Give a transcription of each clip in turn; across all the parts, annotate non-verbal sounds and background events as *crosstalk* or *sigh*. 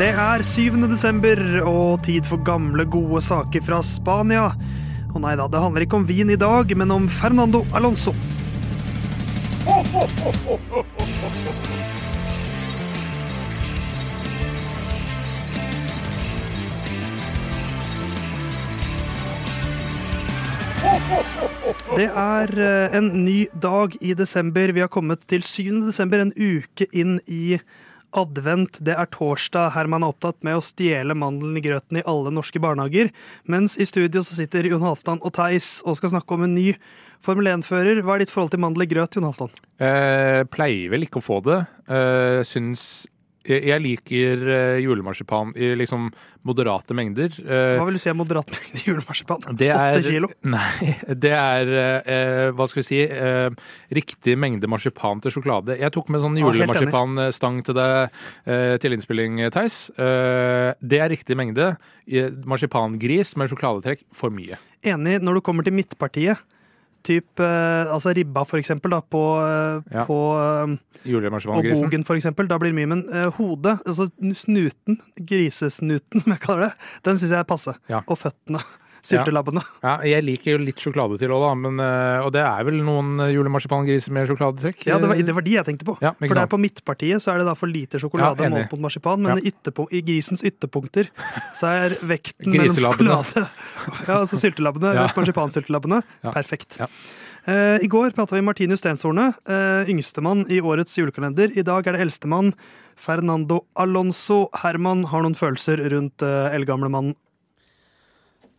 Det er 7. desember og tid for gamle, gode saker fra Spania. Og nei da, det handler ikke om vin i dag, men om Fernando Alonso. Det er eh, en ny dag i desember. Vi har kommet til 7. desember, en uke inn i advent. Det er torsdag. Herman er opptatt med å stjele mandelen i grøten i alle norske barnehager. Mens i studio så sitter Jon Halvdan og Theis og skal snakke om en ny Formel 1-fører. Hva er ditt forhold til mandel i grøt, Jon Halvdan? Eh, pleier vel ikke å få det. Eh, syns jeg, jeg liker eh, julemarsipan i liksom moderate mengder. Eh, Hva vil du si er moderat mengde julemarsipan? det Åtte kilo? Nei, det er eh, hva skal vi si eh, riktig mengde marsipan til sjokolade. Jeg tok med sånn julemarsipanstang til deg eh, til innspilling, Theis. Eh, det er riktig mengde. Marsipangris med sjokoladetrekk for mye. Enig når du kommer til midtpartiet. Typ eh, altså ribba, for eksempel, da, på, eh, Ja. på eh, og bogen, for eksempel. Da blir det mye. Men uh, hodet, altså snuten, grisesnuten, *laughs* som jeg kaller det, den syns jeg er passe. Ja. Og føttene. Syltelabbene. Ja, jeg liker jo litt sjokolade til òg, da. Men, eh, og det er vel noen julemarsipangriser med sjokoladetrekk? Ja, det var, det var de jeg tenkte på. Ja, for det er på midtpartiet så er det da for lite sjokolade Ja, målt mot marsipan, men Ja. i i grisens ytterpunkter så er vekten mellom sjokolade *laughs* Ja, altså syltelabbene, Ja. marsipansyltelabbene. *laughs* Ja. Perfekt. Ja. Eh, I går prata vi Martinus Stenshorne, uh, yngstemann i årets julekalender. I dag er det eldstemann, Fernando Alonso. Herman har noen følelser rundt uh, eldgamle mannen.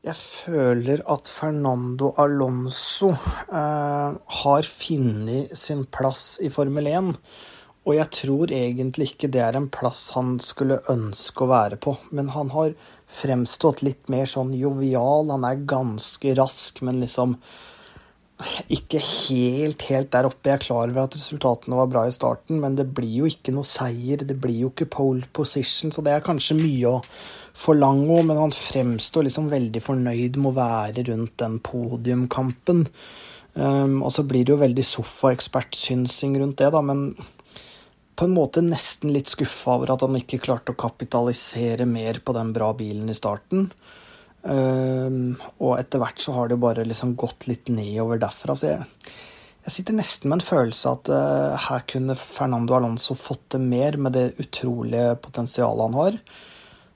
Jeg føler at Fernando Alonso eh, har funnet sin plass i Formel 1. Og jeg tror egentlig ikke det er en plass han skulle ønske å være på. Men han har fremstått litt mer sånn jovial. Han er ganske rask, men liksom ikke helt, helt der oppe. Jeg er klar over at resultatene var bra i starten, men det blir jo ikke noe seier. Det blir jo ikke pole position, så det er kanskje mye å forlange men han fremstår liksom veldig fornøyd med å være rundt den podiumkampen. Um, og så blir det jo veldig sofaekspertsynsing rundt det, da, men på en måte nesten litt skuffa over at han ikke klarte å kapitalisere mer på den bra bilen i starten. Um, og etter hvert så har det bare liksom gått litt nedover derfra. Så jeg, jeg sitter nesten med en følelse at eh, her kunne Fernando Alonso fått det mer med det utrolige potensialet han har.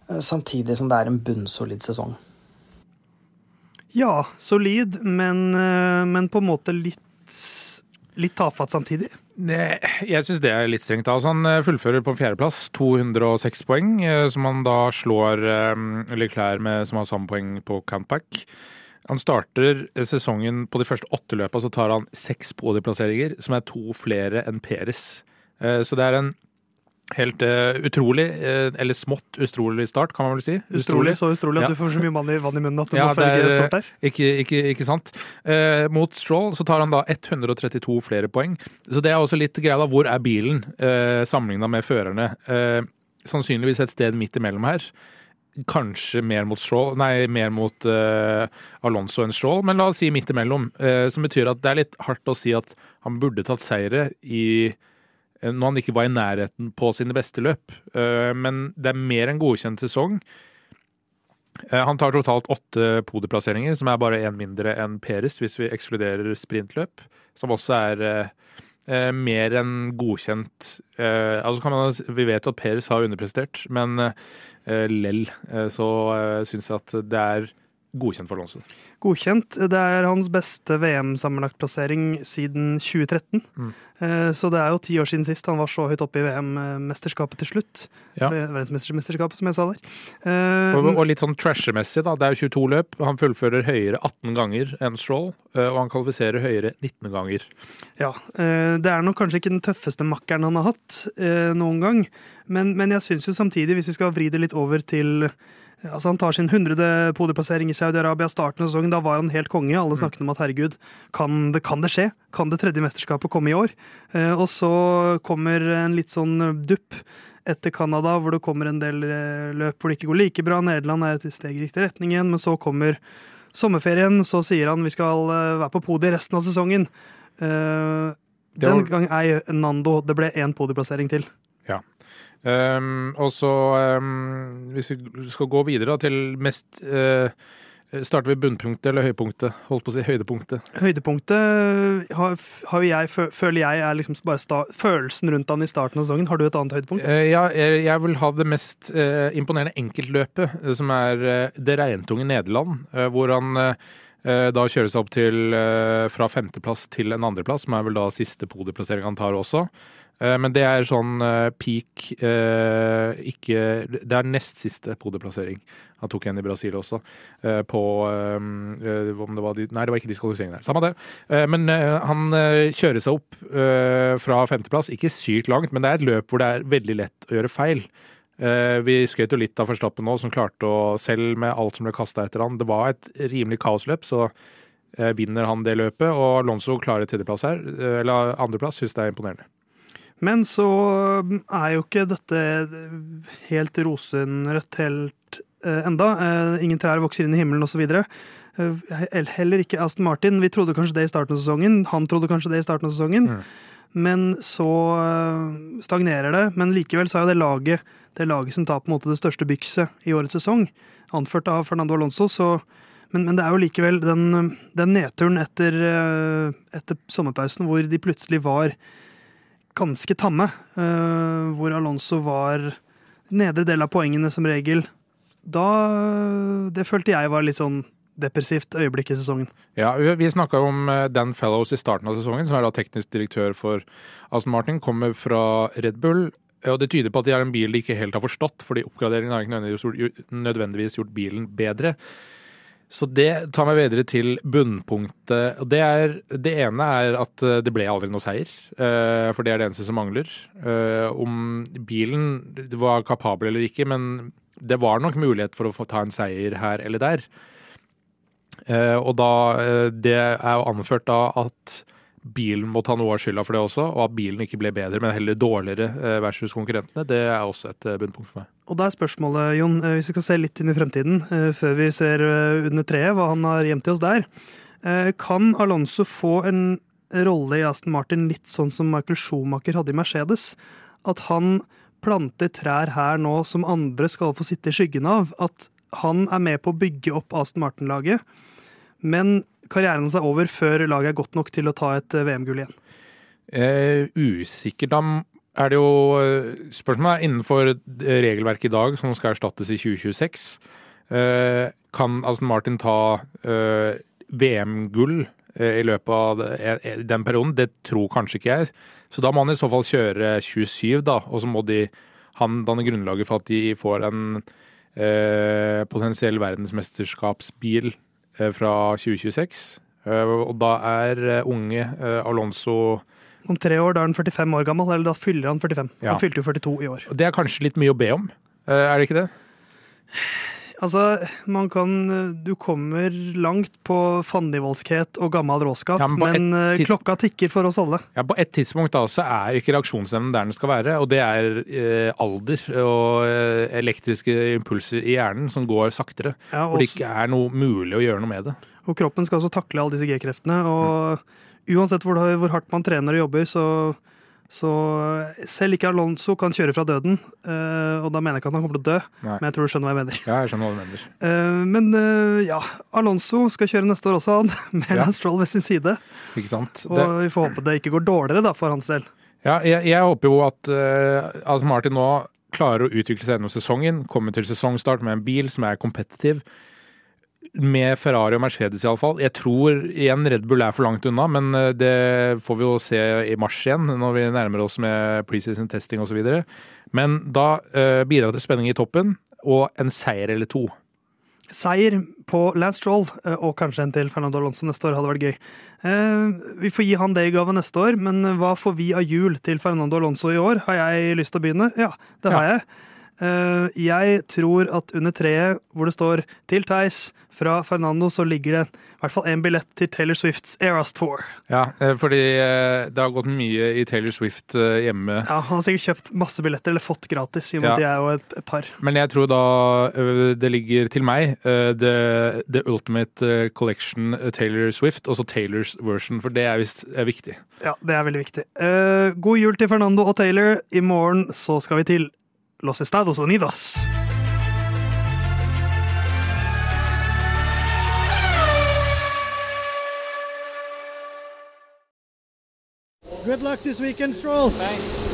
eh, samtidig som det er en bunnsolid sesong. Ja, solid, men, eh, men på en måte litt, litt tafatt samtidig. Ne, Jeg syns det er litt strengt. Altså, han eh, fullfører på fjerdeplass, 206 poeng, eh, som han da slår eh, Leclerc med, som har samme poeng på comeback. Han starter sesongen på de første åtte løpene, så tar han seks podieplasseringer, som er to flere enn Peres. Så det er en helt uh, utrolig, uh, eller smått utrolig start, kan man vel si. Utrolig, så utrolig at Ja. du får så mye vann i, vann i munnen at du Ja, må svelge stort der. Ikke, ikke, ikke sant. Uh, mot Stroll så tar han da 132 flere poeng. Så det er også litt greia da. Hvor er bilen uh, sammenligna med førerne? Eh, sannsynligvis et sted midt imellom her. Kanskje mer mot Stroll, nei, mer mot eh, Alonso enn Stroll, men la oss si midt imellom. Eh, som betyr at det er litt hardt å si at han burde tatt seire i eh, når han ikke var i nærheten på sine beste løp. Eh, Men det er mer enn godkjent sesong. Eh, Han tar totalt åtte podieplasseringer, som er bare én mindre enn Peres, hvis vi ekskluderer sprintløp. Som også er eh, eh, mer enn godkjent. Eh, altså man, vi vet at Peres har underprestert, men eh, lell eh, så eh, syns jeg at det er godkjent for Alonso. Godkjent. Det er hans beste VM-sammenlagtplassering siden 2013. Mm. Eh, Så det er jo ti år siden sist han var så høyt oppe i VM-mesterskapet til slutt. Ja. Verdensmesterskapet, som jeg sa der. Eh, Og, og litt sånn trasher-messig, da. Det er jo 22 løp. Han fullfører høyere 18 ganger enn Stroll, eh, og han kvalifiserer høyere 19 ganger. Ja, Det er nok kanskje ikke den tøffeste makkeren han har hatt noen gang, men, men jeg syns jo samtidig, hvis vi skal vri det litt over til Altså Han tar sin hundrede podieplassering i Saudi-Arabia. Starten av sesongen, da var han helt konge. Alle snakket om at herregud, kan det, kan det skje? Kan det tredje mesterskapet komme i år? Eh, og så kommer en litt sånn dupp etter Canada, hvor det kommer en del eh, løp hvor det ikke går like bra. Nederland er et steg i riktig retning igjen, men så kommer sommerferien. Så sier han vi skal eh, være på podiet resten av sesongen. Den gang ei Nando. Det ble én podieplassering til. Um, og så, um, hvis vi skal gå videre da, til mest uh, Starter vi bunnpunktet eller høypunktet? Holdt på å si høydepunktet. Høydepunktet har, har jeg, føler jeg er liksom bare sta, følelsen rundt han i starten av sesongen. Har du et annet høydepunkt? Uh, ja, jeg, jeg, vil ha det mest uh, imponerende enkeltløpet, som er det regntunge Nederland. hvor han da kjører seg opp til fra femteplass til en andreplass, som er vel da siste podieplassering han tar også. Eh, men det er sånn eh, peak eh, ikke Det er nest siste podieplassering. Han tok en i Brasil også. På om det var Nei, det var ikke diskvalifisering der. Samme det. Men han kjører seg opp fra femteplass. Ikke sykt langt, men det er et løp hvor det er veldig lett å gjøre feil. Vi skrøt jo litt av Verstappen nå, som klarte å, selv med alt som ble kasta etter han Det var et rimelig kaosløp, så vinner han det løpet. Og Alonso klarer tredjeplass her, eller andreplass, syns det er imponerende. Men så um, er jo ikke dette helt rosenrødt helt uh, enda. Uh, ingen trær vokser inn i himmelen osv. Heller ikke Aston Martin. Vi trodde kanskje det i starten av sesongen. Han trodde kanskje det i starten av sesongen. Mm. Men så stagnerer det. Men likevel så er jo det laget det laget som tar på en måte det største bykset i årets sesong, anført av Fernando Alonso. så men, men, det er jo likevel den, den nedturen etter, etter sommerpausen hvor de plutselig var ganske tamme, uh, hvor Alonso var nedre del av poengene som regel. Da Det følte jeg var litt sånn depressivt øyeblikk i sesongen. Ja, Vi snakka om eh, Dan Fellows i starten av sesongen, som er da teknisk direktør for Aston Martin. Kommer fra Red Bull. Og Det tyder på at de har en bil de ikke helt har forstått, fordi oppgraderingen har ikke nødvendigvis gjort bilen bedre. Så det tar meg videre til bunnpunktet. og det, er, det, ene er at eh, det ble aldri noe seier. Eh, for det er det eneste som mangler. Eh, om bilen var kapabel eller ikke, men det var nok mulighet for å få ta en seier her eller der. Og da Det er jo anført da at bilen må ta noe av skylda for det også, og at bilen ikke ble bedre, men heller dårligere versus konkurrentene, det er også et bunnpunkt for meg. Og da er spørsmålet, Jon, eh, hvis vi skal se litt inn i fremtiden, eh, før vi ser eh, under treet hva han har gjemt til oss der, kan Alonso få en rolle i Aston Martin litt sånn som Michael Schumacher hadde i Mercedes? At han planter trær her nå som andre skal få sitte i skyggen av? At han er med på å bygge opp Aston Martin-laget, men karrieren er over før laget er godt nok til å ta et VM-gull igjen? Eh, usikkert. Da er det jo eh, spørsmålet innenfor regelverket i dag, som skal erstattes i 2026. Eh, kan Aston Martin ta eh, VM-gull i løpet av den perioden? Det tror kanskje ikke jeg. Så da må han i så fall kjøre 27, da, og så må de, han danne grunnlaget for at de får en eh, potensiell verdensmesterskapsbil eh, fra 2026. Eh, og da er unge Alonso om tre år, da er han 45 år gammel, eller da fyller han 45. Ja. Han fylte jo 42 i år. Det er kanskje litt mye å be om, eh, er det ikke det? Altså, man kan Du kommer langt på fandenivoldskhet og gammel råskap, ja, men, men eh, klokka tikker for oss alle. Ja, På et tidspunkt da, så er ikke reaksjonsevnen der den skal være, og det er eh, alder og eh, elektriske impulser i hjernen som går saktere. Ja, hvor det ikke er noe mulig å gjøre noe med det. Og kroppen skal også takle alle disse G-kreftene. og mm uansett hvor, hvor, hardt man trener og jobber, så, så selv ikke Alonso kan kjøre fra døden. Uh, og da mener jeg ikke at han kommer til å dø, Nei. men jeg tror du skjønner hva jeg mener. Ja, jeg skjønner hva du mener. Uh, men ja, Alonso skal kjøre neste år også, han. *laughs* Med ja. Stroll ved sin side. Ikke sant? Og det... vi får håpe det ikke går dårligere da, for hans del. Ja, jeg, jeg håper jo at uh, Martin nå klarer å utvikle seg gjennom sesongen, komme til sesongstart med en bil som er kompetitiv med Ferrari og Mercedes iallfall. Jeg tror igjen Red Bull er for langt unna, men eh, det får vi jo se i mars igjen, når vi nærmer oss med preseason testing osv. Men da uh, bidrar til spenning i toppen, og en seier eller to. Seier på Lance Stroll, eh, og kanskje en til Fernando Alonso neste år, hadde vært gøy. Vi får gi han det i gave neste år, men hva får vi av jul til Fernando Alonso i år? Har jeg lyst til å begynne? Ja, det har ja. jeg. Jeg tror at under treet hvor det står 'Til Theis', fra Fernando så ligger det i hvert fall én billett til Taylor Swifts Eras Tour. Ja, eh, fordi eh, det har gått mye i Taylor Swift eh, hjemme. Ja, Han har sikkert kjøpt masse billetter, eller fått gratis, i og med ja. at de er jo et, par. Men jeg tror da det ligger til meg The, the Ultimate Collection Taylor Swift, også Taylors version, for det er visst viktig. Ja, det er veldig viktig. God jul til Fernando og Taylor. I morgen så skal vi til Los Estados Unidos. Good luck this weekend, Stroll. Thanks.